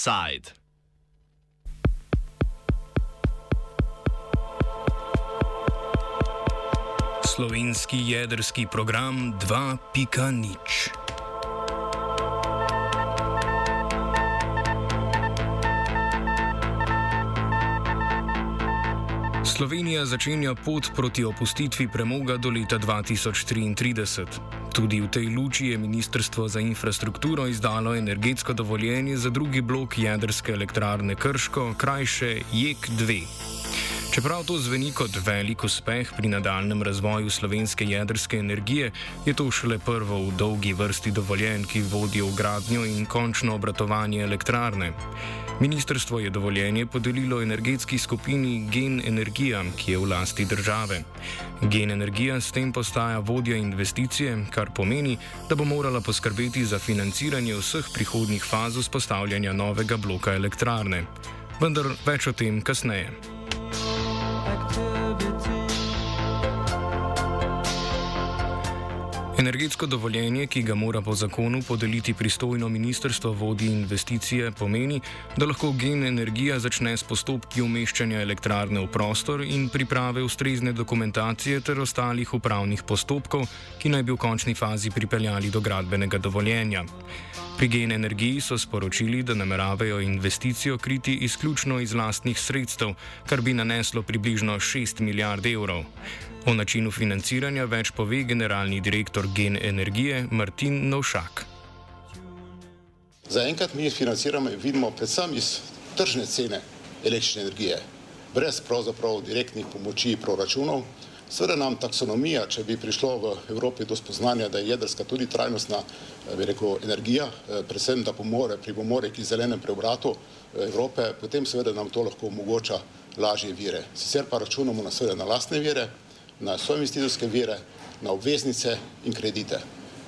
Offside. Slovenski jedrski program 2.0. Slovenija začenja pot proti opustitvi premoga do leta 2033. Tudi v tej luči je Ministrstvo za infrastrukturo izdalo energetsko dovoljenje za drugi blok jedrske elektrarne Krško, krajše JEK-2. Čeprav to zveni kot velik uspeh pri nadaljem razvoju slovenske jedrske energije, je to šele prvo v dolgi vrsti dovoljen, ki vodijo v gradnjo in končno obratovanje elektrarne. Ministrstvo je dovoljenje podelilo energetski skupini Gen Energija, ki je v lasti države. Gen Energija s tem postaja vodja investicije, kar pomeni, da bo morala poskrbeti za financiranje vseh prihodnjih faz vzpostavljanja novega bloka elektrarne. Vendar več o tem kasneje. Energetsko dovoljenje, ki ga mora po zakonu podeliti pristojno ministrstvo vodi investicije, pomeni, da lahko gen energija začne s postopki umeščanja elektrarne v prostor in priprave ustrezne dokumentacije ter ostalih upravnih postopkov, ki naj bi v končni fazi pripeljali do gradbenega dovoljenja. Pri gen energiji so sporočili, da nameravajo investicijo kriti izključno iz lastnih sredstev, kar bi naneslo približno 6 milijard evrov. O načinu financiranja več pove generalni direktor Gen Energije Martin Novšak. Zaenkrat mi financiramo in vidimo predvsem iz tržne cene električne energije, brez pravzaprav direktnih pomoči proračunov. Seveda nam taksonomija, če bi prišlo v Evropi do spoznanja, da je jedrska tudi trajnostna rekel, energija, predvsem da pomore, pripomore k zelenem preobratu Evrope, potem seveda nam to lahko omogoča lažje vire. Sicer pa računamo na seveda na lastne vire na svoje investicijske vire, na obveznice in kredite.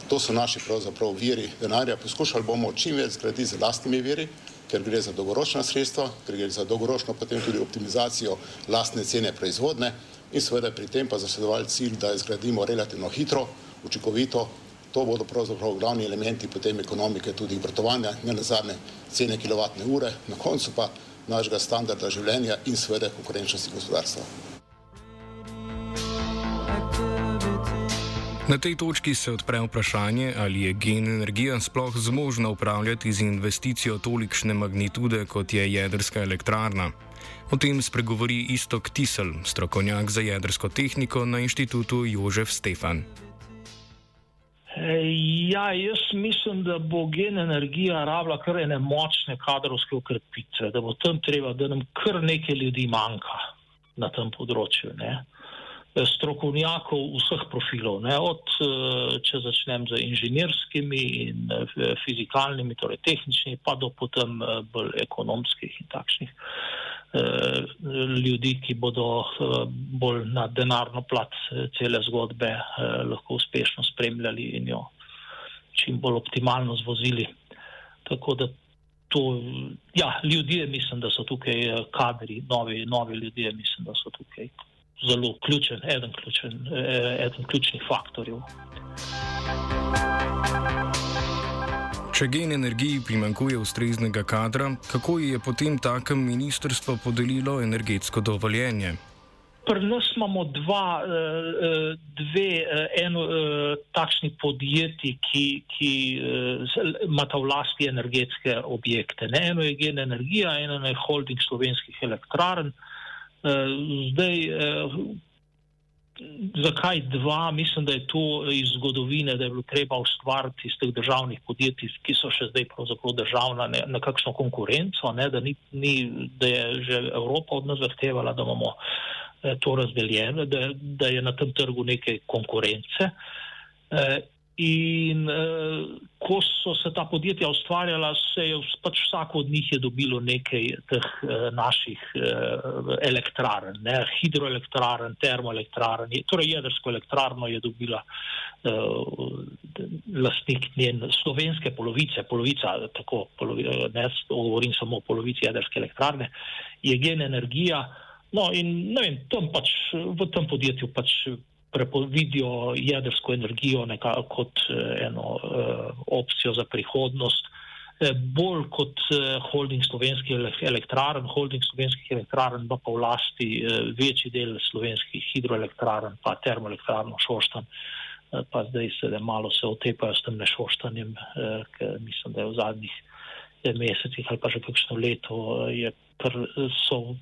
To so naši pravzaprav viri denarja. Poskušali bomo čim več zgraditi z lastnimi viri, ker gre za dolgoročna sredstva, ker gre za dolgoročno potem tudi optimizacijo lastne cene proizvodne in seveda pri tem pa zasledovali cilj, da jo zgradimo relativno hitro, učinkovito. To bodo pravzaprav glavni elementi potem ekonomike tudi obratovanja, ne nazadnje cene kilovatne ure, na koncu pa našega standarda življenja in seveda konkurenčnosti gospodarstva. Na tej točki se odpre vprašanje, ali je gen energija sploh zmožna upravljati z investicijo tolikšne magnitude, kot je jedrska elektrarna. O tem spregovori Istok Tisel, strokovnjak za jedrsko tehniko na inštitutu Jožef Stefan. Ja, jaz mislim, da bo gen energija rabila kar ene močne kadrovske ukrepitve, da bo tam treba, da nam kar nekaj ljudi manjka na tem področju. Ne? Strokovnjakov vseh profilov, ne, od, eh, če začnem z inženirskimi in eh, fizikalnimi, torej tehničnimi, pa do potem eh, bolj ekonomskih in takšnih ljudi, ki bodo bolj na denarno plat cele zgodbe lahko uspešno spremljali in jo čim bolj optimalno zvozili. Tako da to, ja, ljudje mislim, da so tukaj kadri, novi, novi ljudje mislim, da so tukaj zelo ključen, eden, ključen, eh, eden ključnih faktorjev. Če gen energiji primankuje ustreznega kadra, kako je potem takem ministrstvo podelilo energetsko dovoljenje? Pri nas imamo dva, eh, eh, dve, eno takšni podjetji, ki, ki imata v lasti energetske objekte. Ne? Eno je gen energija, eno je holding slovenskih elektrarn. Eh, zdaj, eh, zakaj dva? Mislim, da je to iz zgodovine, da je bilo treba ustvariti iz teh državnih podjetij, ki so še zdaj pravzaprav državna, ne, nekakšno konkurenco, ne, da, ni, ni, da je že Evropa od nas zahtevala, da imamo eh, to razdeljeno, da, da je na tem trgu nekaj konkurence. In uh, ko so se ta podjetja ustvarjala, se je pač vsako od njih dobilo nekaj teh uh, naših uh, elektrarn, ne? hidroelektrarn, termoelektrarn, torej jedrsko elektrarno je dobila uh, lastnik njen slovenske polovice, polovica, tako, polovi, ne govorim samo o polovici jedrske elektrarne, je gen energija. No, in ne vem, tam pač v tem podjetju pač vidijo jedrsko energijo nekako kot eh, eno uh, opcijo za prihodnost. bolj kot holding slovenskih elektrarn, holding slovenskih elektrarn pa v lasti večji del slovenskih hidroelektrarn, pa termoelektrarno Šoštan, pa zdaj se da malo se otepajo s tem nešoštanjem, ker mislim, da je v zadnjih mesecih ali pa že kakšno leto je kar, so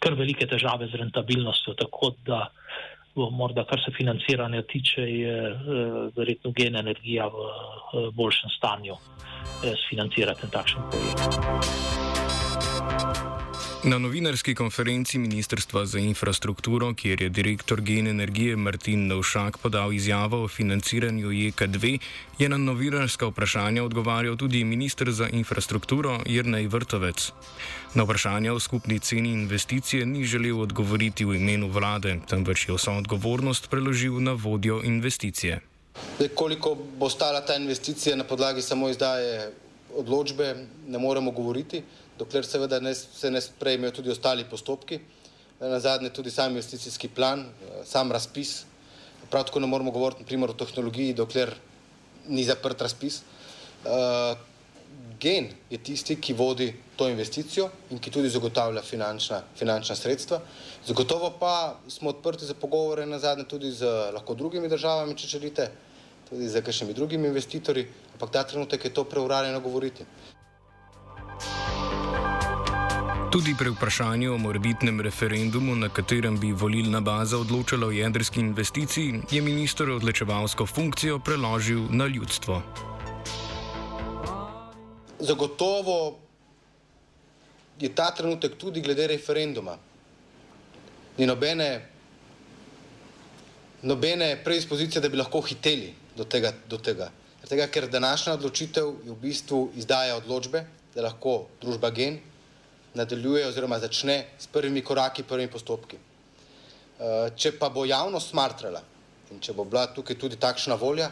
kar velike težave z rentabilnostjo, tako da morda, kar se financiranja tiče, je verjetno gen energija v boljšem stanju sfinancirati takšen projekt. Na novinarski konferenci Ministrstva za infrastrukturo, kjer je direktor Gen Energije Martin Novšak podal izjavo o financiranju JK2, je na novinarska vprašanja odgovarjal tudi ministr za infrastrukturo Jrnej Vrtovec. Na vprašanje o skupni ceni investicije ni želel odgovoriti v imenu vlade, temveč je vso odgovornost preložil na vodjo investicije. Zdaj, koliko bo stala ta investicija na podlagi samo izdaje odločbe, ne moremo govoriti dokler seveda ne, se ne sprejmejo tudi ostali postopki, na zadnje tudi sam investicijski plan, sam razpis. Prav tako ne moramo govoriti naprimer o tehnologiji, dokler ni zaprt razpis. Uh, gen je tisti, ki vodi to investicijo in ki tudi zagotavlja finančna, finančna sredstva. Zagotovo pa smo odprti za pogovore na zadnje tudi z lahko drugimi državami, če želite, tudi z kakšnimi drugimi investitorji, ampak ta trenutek je to preuranjeno govoriti. Tudi pri vprašanju o morbitnem referendumu, na katerem bi volilna baza odločala o jedrski investiciji, je minister odločevalsko funkcijo preložil na ljudstvo. Zagotovo je ta trenutek tudi glede referenduma. Ni nobene, nobene predispozicije, da bi lahko hiteli do tega. Do tega. tega ker današnja odločitev je v bistvu izdaja odločbe, da lahko družba Gen nadaljuje oziroma začne s prvimi koraki, prvimi postopki. Eh, če pa bo javnost smatrala in če bo bila tukaj tudi takšna volja,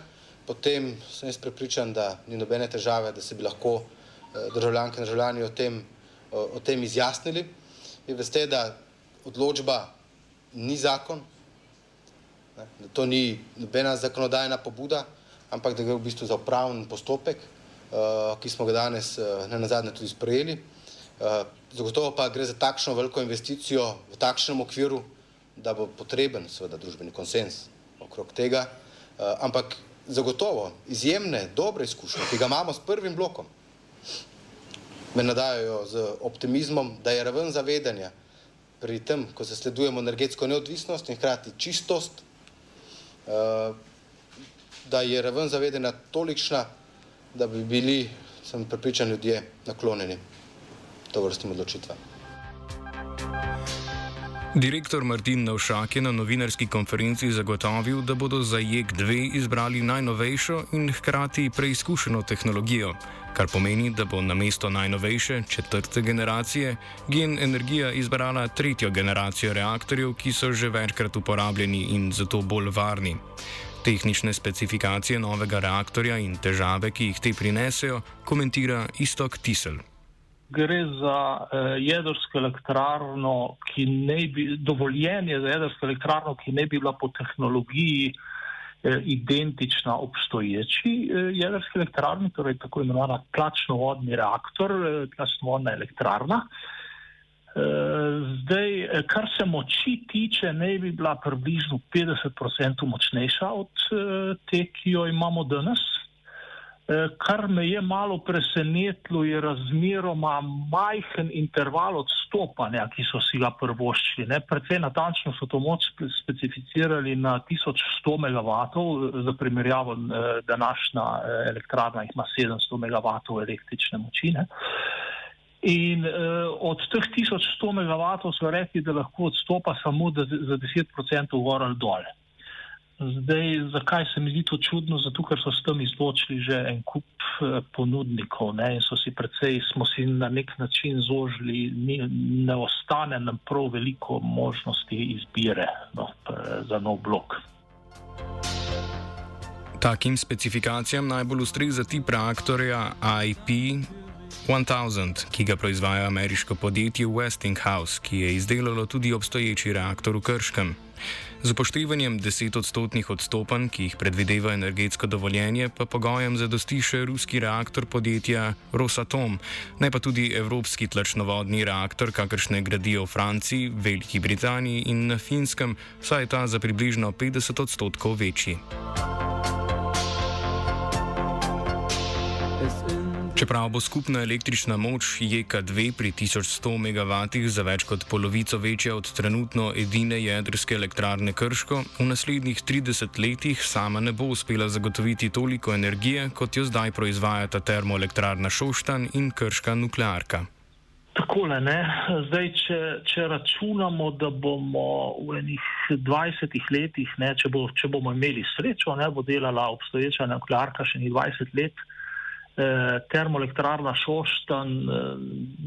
potem sem jaz prepričan, da ni nobene težave, da se bi lahko eh, državljanke in državljani o tem, o tem izjasnili. In veste, da odločba ni zakon, da to ni nobena zakonodajna pobuda, ampak da gre v bistvu za upravni postopek, eh, ki smo ga danes ne nazadnje tudi sprejeli. Zagotovo pa gre za takšno veliko investicijo v takšnem okviru, da bo potreben seveda družbeni konsens okrog tega, ampak zagotovo izjemne, dobre izkušnje, ki ga imamo s prvim blokom, me nadajajo z optimizmom, da je raven zavedanja pri tem, ko se sledujemo energetsko neodvisnost in hkrati čistost, da je raven zavedanja tolikšna, da bi bili, sem prepričan, ljudje naklonjeni to vrstim odločitvam. Direktor Martin Navšak je na novinarski konferenci zagotovil, da bodo za JEK2 izbrali najnovejšo in hkrati preizkušeno tehnologijo, kar pomeni, da bo na mesto najnovejše četrte generacije Gen Energija izbrala tretjo generacijo reaktorjev, ki so že večkrat uporabljeni in zato bolj varni. Tehnične specifikacije novega reaktorja in težave, ki jih te prinesejo, komentira Istok Tisel gre za uh, jedrsko elektrarno, ki ne bi, dovoljenje za jedrsko elektrarno, ki ne bi bila po tehnologiji uh, identična obstoječi uh, jedrski elektrarni, torej tako imenovana tlačno-vodni reaktor, tlačno-vodna elektrarna. Zdaj, kar se moči tiče, ne bi bila približno 50% močnejša od te, ki jo imamo danes. Eh, kar me je malo presenetilo, je razmeroma majhen interval odstopanja, ki so si ga prvoščili. Predvsej natančno so to moč specificirali na 1100 MW, za primerjavo eh, današnja eh, elektrarna ima 700 MW električne moči. Ne? In uh, od teh 1100 MW so rekli, da lahko odstopa samo za 10% gor ali dol. Zdaj, zakaj se mi zdi to čudno? Zato, ker so s tem izločili že en kup eh, ponudnikov ne? in so si precej, smo si na nek način zožili, ni, ne ostane nam prav veliko možnosti izbire no, za nov blok. Takim specifikacijam najbolj ustreza tip reaktorja IP 1000, ki ga proizvaja ameriško podjetje Westinghouse, ki je izdelalo tudi obstoječi reaktor v Krškem. Z upoštevanjem 10 odstotnih odstopanj, ki jih predvideva energetsko dovoljenje, pa pogojem zadosti še ruski reaktor podjetja Rosatom, ne pa tudi evropski tlačnovodni reaktor, kakršne gradijo v Franciji, Veliki Britaniji in na Finskem, saj je ta za približno 50 odstotkov večji. Čeprav bo skupna električna moč JK2 pri 1100 MW za več kot polovico večja od trenutno edine jedrske elektrarne Krško, v naslednjih 30 letih sama ne bo uspela zagotoviti toliko energije, kot jo zdaj proizvajata termoelektrarna Šoštan in Krška nuklearka. Takole, zdaj, če, če računamo, da bomo v enih 20 letih, ne, če, bo, če bomo imeli srečo, da bo delala obstoječa nuklearka še 20 let. Eh, termoelektrarna Šoštan eh,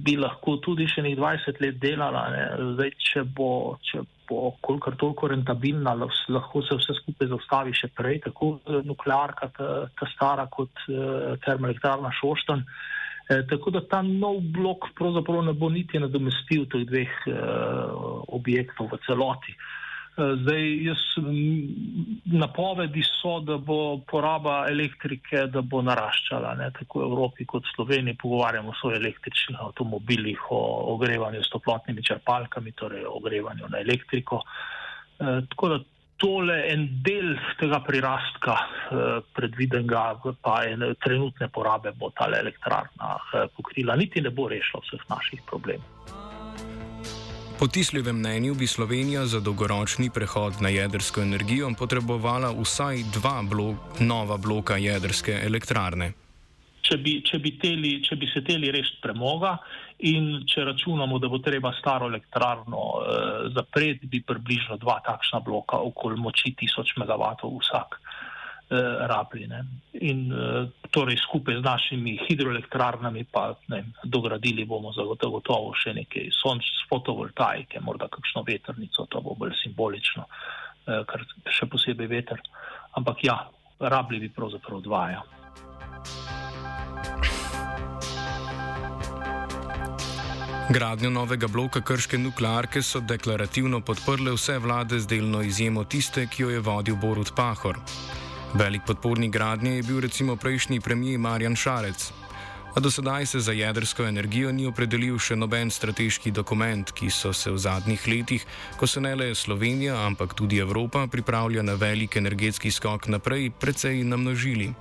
bi lahko tudi še nekaj 20 let delala. Ne. Zdaj, če bo, če bo kolikor toliko rentabilna, lahko se vse skupaj zaustavi še prej, tako nuklearka, ta, ta stara kot eh, termoelektrarna Šoštan. Tako da ta nov blok pravzaprav ne bo niti nadomestil teh dveh objektov v celoti. Zdaj, jaz, napovedi so, da bo poraba elektrike da bo naraščala, ne, tako v Evropi kot v Sloveniji. Pogovarjamo se o električnih avtomobilih, o ogrevanju s toplotnimi črpalkami, torej o ogrevanju na elektriko. E, tako da tole en del tega prirastka e, predvidenega, pa ene trenutne porabe bo ta elektrarna e, pokrila, niti ne bo rešila vseh naših problemov. Po Tisljevem mnenju bi Slovenija za dolgoročni prehod na jedrsko energijo potrebovala vsaj dva blok, nova bloka jedrske elektrarne. Če bi, če, bi teli, če bi se teli rešiti premoga in če računamo, da bo treba staro elektrarno eh, zapreti, bi približno dva takšna bloka okoli moči 1000 MW vsak. Eh, rabili. Ne. In uh, torej skupaj z našimi hidroelektrarnami pa ne, dogradili bomo zagotovo še nekaj sončne fotovoltaike, morda kakšno veternico, to bo bolj simbolično, uh, kar še posebej veter. Ampak ja, rabili bi pravzaprav dvaja. Gradnjo novega bloka krške nuklearke so deklarativno podprle vse vlade z delno izjemo tiste, ki jo je vodil Borut Pahor. Velik podpornik gradnje je bil recimo prejšnji premijer Marjan Šarec. A do sedaj se za jedrsko energijo ni opredelil še noben strateški dokument, ki so se v zadnjih letih, ko se ne le Slovenija, ampak tudi Evropa pripravlja na velik energetski skok naprej, precej namnožili.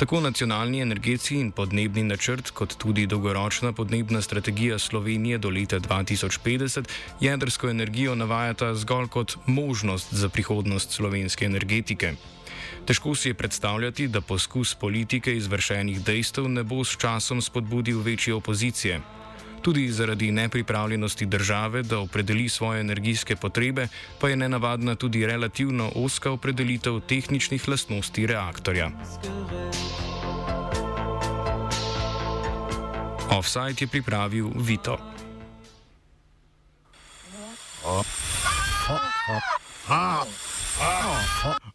Tako nacionalni energetski in podnebni načrt, kot tudi dolgoročna podnebna strategija Slovenije do leta 2050 jedrsko energijo navajata zgolj kot možnost za prihodnost slovenske energetike. Težko si je predstavljati, da poskus politike izvršenih dejstev ne bo s časom spodbudil večje opozicije. Tudi zaradi nepripravljenosti države, da opredeli svoje energijske potrebe, pa je nenavadna tudi relativno oska opredelitev tehničnih lastnosti reaktorja. Offside je pripravil Vito. Oh. Oh. Oh.